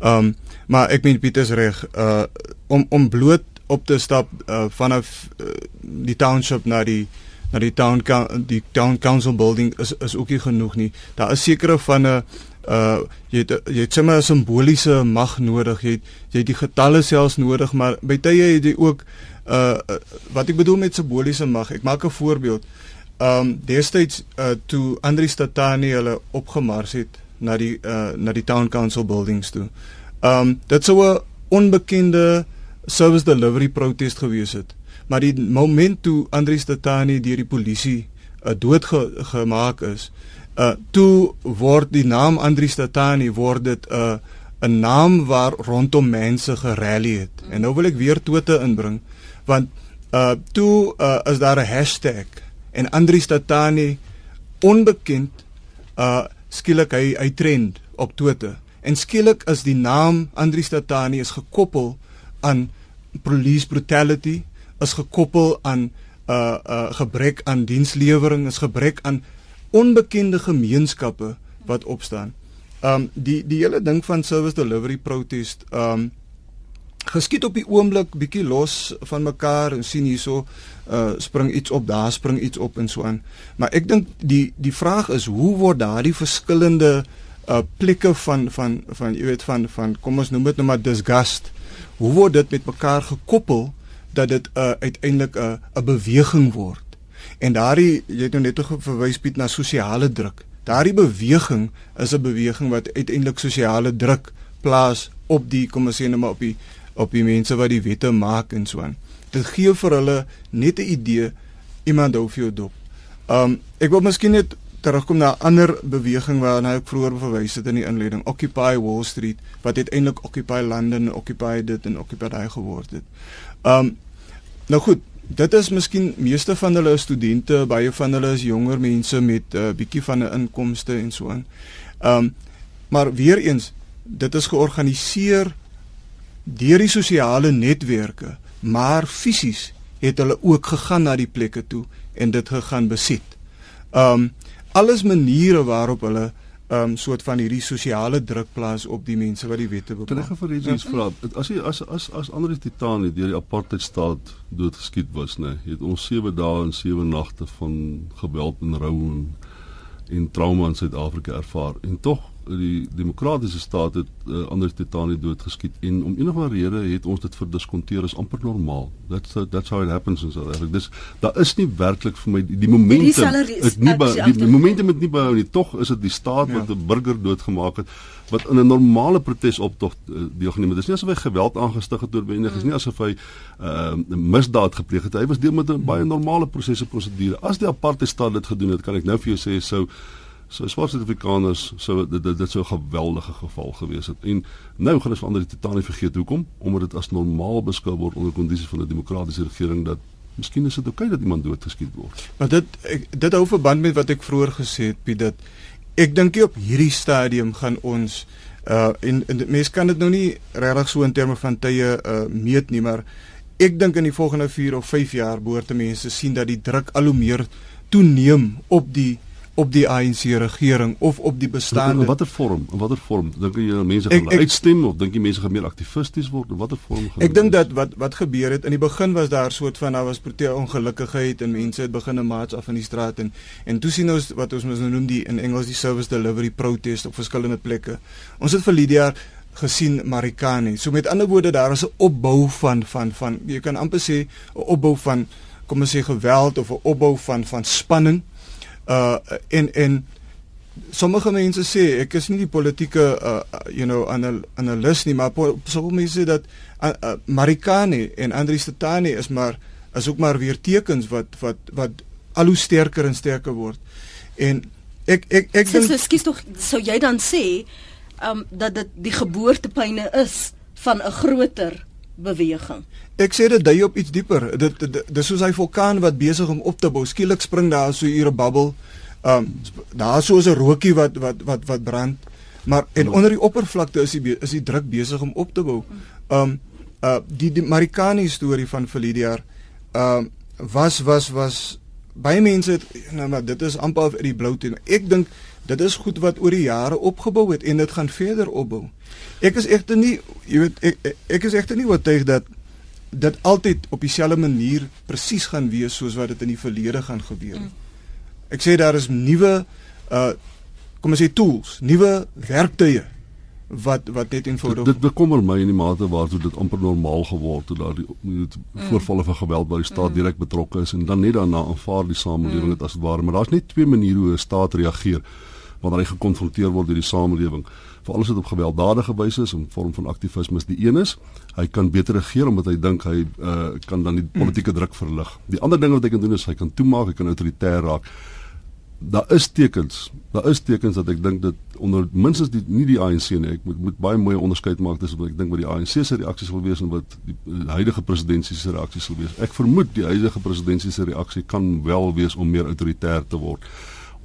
S3: Um, maar ek meen Pieters reg, uh om om bloot op te stap uh, vanaf uh, die township na die na die town die town council building is is ook nie genoeg nie. Daar is sekere van 'n uh jy het jy het sommer 'n simboliese mag nodig. Jy het, jy het die getalle selfs nodig, maar by tye het jy ook uh wat ek bedoel met simboliese mag. Ek maak 'n voorbeeld. Um destyds uh toe Andri Statani hulle opgemars het na die uh na die town council buildings toe. Um dit sou 'n onbekende service delivery protest gewees het maar die moment toe Andrius Tatani deur die polisie uh, doodgemaak is, uh toe word die naam Andrius Tatani word dit 'n uh, 'n naam waar rondom mense gerally het. En nou wil ek weer tote inbring want uh toe uh, is daar 'n hashtag en Andrius Tatani onbekend uh skielik hy hy trend op Twitter. En skielik is die naam Andrius Tatani is gekoppel aan police brutality is gekoppel aan 'n uh, uh, gebrek aan dienslewering, is gebrek aan onbekende gemeenskappe wat opstaan. Um die die hele ding van service delivery protest um geskied op die oomblik bietjie los van mekaar en sien hierso uh spring iets op, daar spring iets op en so aan. Maar ek dink die die vraag is hoe word daardie verskillende uh plekke van van van jy weet van van kom ons noem dit nou maar disgust. Hoe word dit met mekaar gekoppel dat dit 'n uh, uiteindelik 'n uh, 'n beweging word. En daardie jy het nou net verwys Piet na sosiale druk. Daardie beweging is 'n beweging wat uiteindelik sosiale druk plaas op die kom ons sê net maar op die op die mense wat die wette maak en so aan. Dit gee vir hulle net 'n idee iemand hou vir jou dop. Um ek wil miskien net terugkom na 'n ander beweging waarna ek vroeër verwys het in die inleiding, Occupy Wall Street wat uiteindelik Occupy London, Occupy dit en Occupy daai geword het. Um nou goed, dit is miskien meeste van hulle studente, baie van hulle is jonger mense met 'n uh, bietjie van 'n inkomste en so aan. Um maar weer eens, dit is georganiseer deur die sosiale netwerke, maar fisies het hulle ook gegaan na die plekke toe en dit gegaan besit. Um alles maniere waarop hulle um soort van hierdie sosiale druk plaas op die mense wat die wette bepaal.
S2: Kan ek vir iets vra? As jy as as as ander titane deur die apartheid staat doodgeskiet was, nê, het ons 7 dae en 7 nagte van geweld en rou en en trauma in Suid-Afrika ervaar. En tog die demokratiese staat het uh, ander titane doodgeskiet en om enige rede het ons dit verdiskonteer as amper normaal. That's uh, that's how it happens in South Africa. Dis daar is nie werklik vir my die, die momente is nie by die, die momente met nie behou nie. Tog is dit die staat wat ja. 'n burger doodgemaak het wat in 'n normale protesoptog uh, deelgeneem het. Dis nie asof hy geweld aangestig het oorwendig is nie asof hy 'n uh, misdaad gepleeg het. Hy was deel met 'n baie normale prosesse prosedure. As die apartheid staat dit gedoen het, kan ek nou vir jou sê sou So swart Suid-Afrikaners sou dit dit, dit so 'n geweldige geval gewees het. En nou gaan ons verander dit totaal nie vergeet hoekom? Omdat dit as normaal beskou word onder kondisies van 'n demokratiese regering dat miskien is dit oukei okay dat iemand doodgeskiet word.
S3: Maar dit ek, dit hou verband met wat ek vroeër gesê het, Piet, dat ek dink op hierdie stadium gaan ons uh en, en mense kan dit nou nie regtig so in terme van tye uh meet nie, maar ek dink in die volgende 4 of 5 jaar behoort mense sien dat die druk al hoe meer toeneem op die op die ANC regering of op die bestaande
S2: in watter vorm? In watter vorm? Dink jy mense gaan ek, uitstem of dink jy mense gaan meer aktivisties word? In watter vorm
S3: gaan Ek dink dat wat wat gebeur het in die begin was daar soort van daar was protea ongelukkigheid en mense het begin 'n maats af in die straat en en toe sien ons wat ons mos nou noem die in Engels die service delivery protest op verskillende plekke. Ons het vir Lydia gesien Marikani. So met ander woorde daar was 'n opbou van van van jy kan amper sê 'n opbou van kom ons sê geweld of 'n opbou van van spanning. uh en en sommige mense sê ek is nie die politieke uh, you know anal analis nie maar sommige mense sê dat uh, uh, Marikane en Andri Statani is maar is ook maar weer tekens wat wat wat al hoe sterker en sterker word. En ek ek ek
S1: dink Skus tog sou jy dan sê um dat dit die geboortepyne is van 'n groter beweging.
S3: Ek sê dit dui op iets dieper. Dit dis soos hy vulkaan wat besig om op te bou. Skielik spring daar so 'n ure bubbel. Um daar so 'n rookie wat wat wat wat brand. Maar en onder die oppervlakte is die is die druk besig om op te bou. Um uh die die Marikani storie van verlede jaar um was was was baie mense het nou maar dit is amper uit die blou toe. Ek dink dit is goed wat oor die jare opgebou het en dit gaan verder opbou. Ek is egter nie jy weet ek ek is egter nie oortuig dat dit altyd op dieselfde manier presies gaan wees soos wat dit in die verlede gaan gebeur. Mm. Ek sê daar is nuwe uh kom ons sê tools, nuwe werktuie wat wat dit eenvoudig
S2: dit, dit bekommer my in die mate waartoe dit amper normaal geword het dat die mm. voorvalle van geweld waar die staat mm. direk betrokke is en dan net daarna aanvaar die samelewing dit mm. as ware maar daar's net twee maniere hoe 'n staat reageer wanneer hy gekonfronteer word deur die samelewing veral as dit op gewelddadige wyse is in vorm van aktivisme is die een is hy kan beter regeer omdat hy dink hy uh, kan dan die politieke druk verlig die ander ding wat hy kan doen is hy kan toemaak hy kan autoritair raak daar is tekens. Daar is tekens dat ek dink dit onder minstens die nie die ANC nie. Ek moet moet baie mooi onderskeid maak tussen wat ek dink wat die ANC se reaksie sal wees en wat die huidige presidentsie se reaksie sal wees. Ek vermoed die huidige presidentsie se reaksie kan wel wees om meer autoritair te word.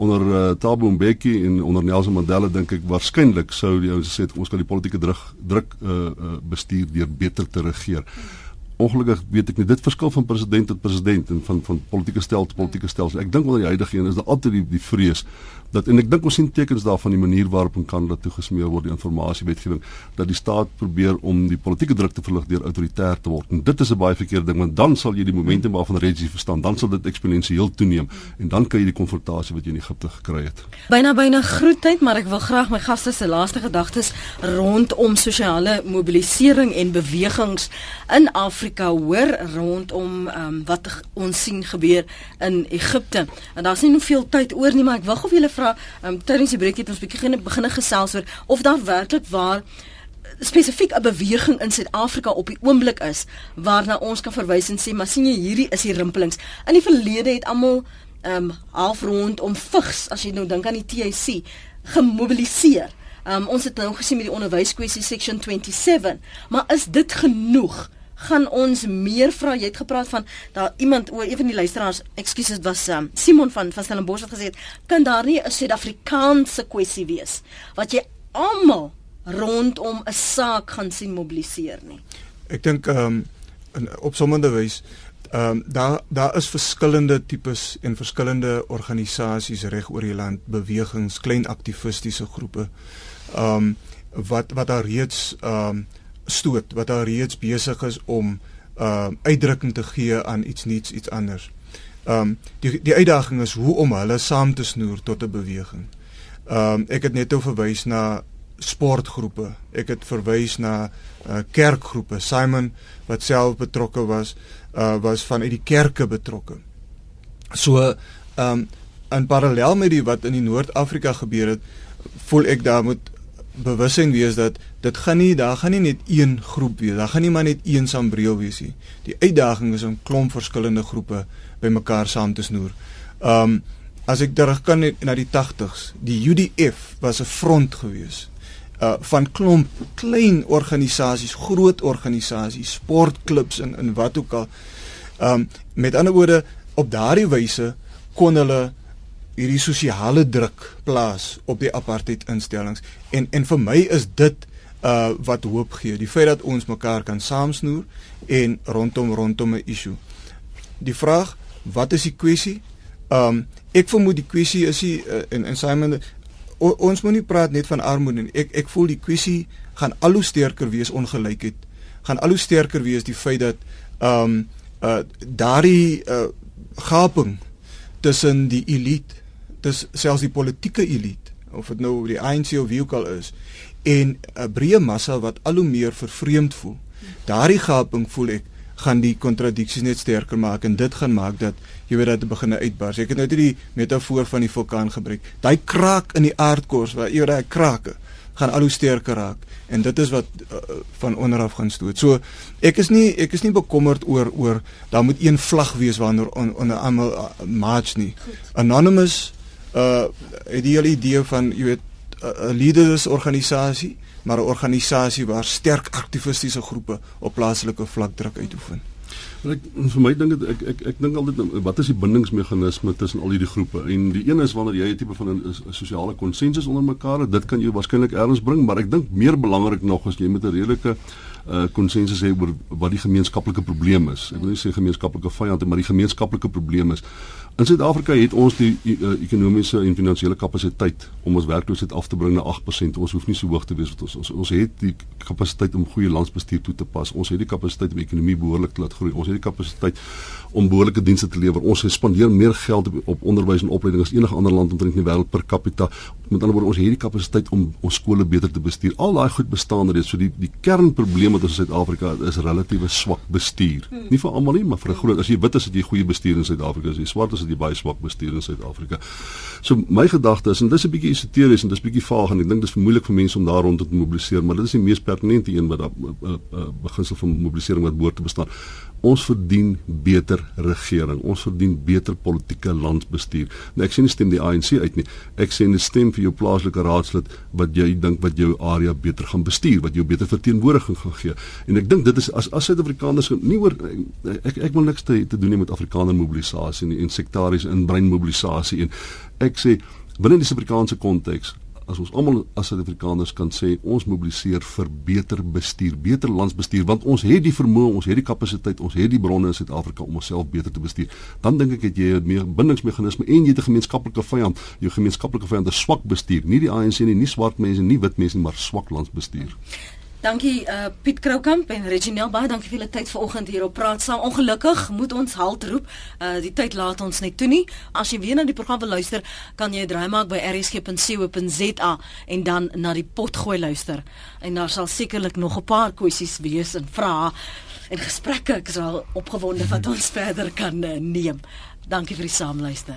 S2: Onder uh, Thabo Mbeki en onder Nelson Mandela dink ek waarskynlik sou die ouens sê ons kan die politieke druk druk uh, uh, bestuur deur beter te regeer. Hmm ongelukkig weet ek nie dit verskil van president tot president en van van politieke stel tot politieke stelsel. Ek dink onder die huidige een is daar altyd die, die vrees dat en ek dink ons sien tekens daarvan die manier waarop in Kanada toegesmeer word die informasiewetgewing dat die staat probeer om die politieke druk te verlig deur autoritair te word. En dit is 'n baie verkeerde ding want dan sal jy die momentum waarvan Reggie verstaan, dan sal dit eksponensieel toeneem en dan kan jy die konfrontasie wat jy in Egipte gekry het.
S1: Byna byna groettyd, maar ek wil graag my gaste se laaste gedagtes rondom sosiale mobilisering en bewegings in Afrika hoor rondom um, wat ons sien gebeur in Egipte. En daar's nie nog veel tyd oor nie, maar ek gou vir julle vra, um, tydens die breek het ons bietjie begin gesels oor of daar werklik waar spesifiek 'n beweging in Suid-Afrika op die oomblik is waarna ons kan verwys en sê maar sien jy hierdie is die rimpelings. In die verlede het almal ehm um, half rond om vigs as jy nou dink aan die TIC gemobiliseer. Um, ons het nou gesien met die onderwyskwessie section 27, maar is dit genoeg? Gaan ons meer vra. Jy het gepraat van daar iemand oor een van die luisteraars, ekskuus, dit was um, Simon van van Stellenbosch wat gesê het, kan daar nie 'n Suid-Afrikaanse kwessie wees wat jy almal rondom 'n saak gaan sien mobiliseer nie.
S3: Ek dink ehm um, op sommige wyse ehm um, daar daar is verskillende tipes en verskillende organisasies reg oor die land, bewegings, klein aktivistiese groepe. Ehm um, wat wat daar reeds ehm um, stoot wat daar reeds besig is om uh uitdrukking te gee aan iets nuuts, iets anders. Um die die uitdaging is hoe om hulle saam te snoer tot 'n beweging. Um ek het net verwys na sportgroepe. Ek het verwys na uh kerkgroepe. Simon wat self betrokke was, uh was van uit die kerke betrokke. So um in parallel met die wat in die Noord-Afrika gebeur het, voel ek daar moet bewussyn wees dat dit gaan nie daar gaan nie net een groep wees. Daar gaan nie maar net een sambreel wees nie. Die uitdaging is om klomp verskillende groepe bymekaar saam te snoer. Um as ek terug kan na die 80s, die UDF was 'n front gewees uh van klomp klein organisasies, groot organisasies, sportklubs en en wat ook al. Um met ander woorde, op daardie wyse kon hulle hierdie sosiale druk plaas op die apartheid instellings. En en vir my is dit uh wat hoop gee. Die feit dat ons mekaar kan saamsnoer en rondom rondom 'n issue. Die vraag wat is die kwessie um ek vermoed die kwessie is die uh, en en Simon o, ons moet nie praat net van armoede nie. Ek ek voel die kwessie gaan al hoe sterker wees ongelykheid gaan al hoe sterker wees die feit dat um uh daardie uh gaping tussen die elite dis selfs die politieke elite of dit nou die ANC of wie ook al is en 'n breë massa wat al hoe meer vervreemd voel. Daardie gaping voel ek gaan die kontradiksies net sterker maak en dit gaan maak dat jy weet dat dit begin uitbars. Ek het nou net die metafoor van die vulkaan gebruik. Daai kraak in die aardkors waar jy weet daai krake gaan al hoe sterker raak en dit is wat uh, van onder af gaan stoot. So ek is nie ek is nie bekommerd oor oor daar moet een vlag wees wanneer onder on, almal uh, march nie. Anonymous uh het die hele idee van jy weet 'n leaders organisasie, maar 'n organisasie waar sterk aktivistiese groepe op plaaslike vlak druk uitoefen.
S2: Ek vir my dink ek ek ek dink altyd wat is die bindingsmeganisme tussen al hierdie groepe? En die een is wanneer jy 'n tipe van 'n sosiale konsensus onder mekaar het, dit kan jou waarskynlik ergens bring, maar ek dink meer belangrik nog is jy met 'n redelike uh konsensus hê oor wat die gemeenskaplike probleem is. Ek wil nie sê gemeenskaplike vyand, maar die gemeenskaplike probleem is. In Suid-Afrika het ons die uh, ekonomiese en finansiële kapasiteit om ons werkloosheid af te bring na 8%. Ons hoef nie so hoog te wees wat ons ons ons het die kapasiteit om goeie landsbestuur toe te pas. Ons het die kapasiteit om die ekonomie behoorlik te laat groei. Ons het die kapasiteit om behoorlike dienste te lewer. Ons spandeer meer geld op, op onderwys en opleiding as enige ander land omtrent in die wêreld per capita. Met ander woorde, ons het die kapasiteit om ons skole beter te bestuur. Al daai goed bestaan reeds. So die die kernprobleem wat ons in Suid-Afrika is relatief swak bestuur. Hmm. Nie vir almal nie, maar vir 'n groot as jy wit is, het jy goeie bestuur in Suid-Afrika. As jy swart is, het jy baie swak bestuur in Suid-Afrika. So my gedagte is en dis 'n bietjie esoteries en dis bietjie vaag en ek dink dis moeilik vir mense om daar rond te mobiliseer, maar dit is die mees pertinente een wat daar uh, uh, beginsel van mobilisering wat behoort te bestaan. Ons verdien beter regering. Ons verdien beter politieke landsbestuur. Nou ek sê nie stem die ANC uit nie. Ek sê 'n stem vir jou plaaslike raadslid wat jy dink wat jou area beter gaan bestuur, wat jou beter verteenwoordiging gaan gee. En ek dink dit is as as Suid-Afrikaners nie oor ek ek wil niks te, te doen nie met Afrikaner mobilisasie en sektariese inbrein mobilisasie en ek sê binne die Suid-Afrikaanse konteks as ons almal as Suid-Afrikaners kan sê ons mobiliseer vir beter bestuur, beter landsbestuur want ons het die vermoë, ons het die kapasiteit, ons het die bronne in Suid-Afrika om onsself beter te bestuur. Dan dink ek het jy 'n meer bindingsmeganisme en jy het 'n gemeenskaplike vyand. Jou gemeenskaplike vyand is swak bestuur, nie die ANC nie, nie swart mense nie, wit mense nie, maar swak landsbestuur.
S1: Dankie uh Piet Kroukamp en Reginel baie dankie vir julle tyd vanoggend hier op praat saam. Ongelukkig moet ons halt roep. Uh die tyd laat ons net toe nie. As jy weer na die program wil luister, kan jy draai maak by rsg.co.za en dan na die pot gooi luister. En daar sal sekerlik nog 'n paar kwessies wees en vrae en gesprekke ek is al opgewonde wat ons (laughs) verder kan uh, neem. Dankie vir die saamluister.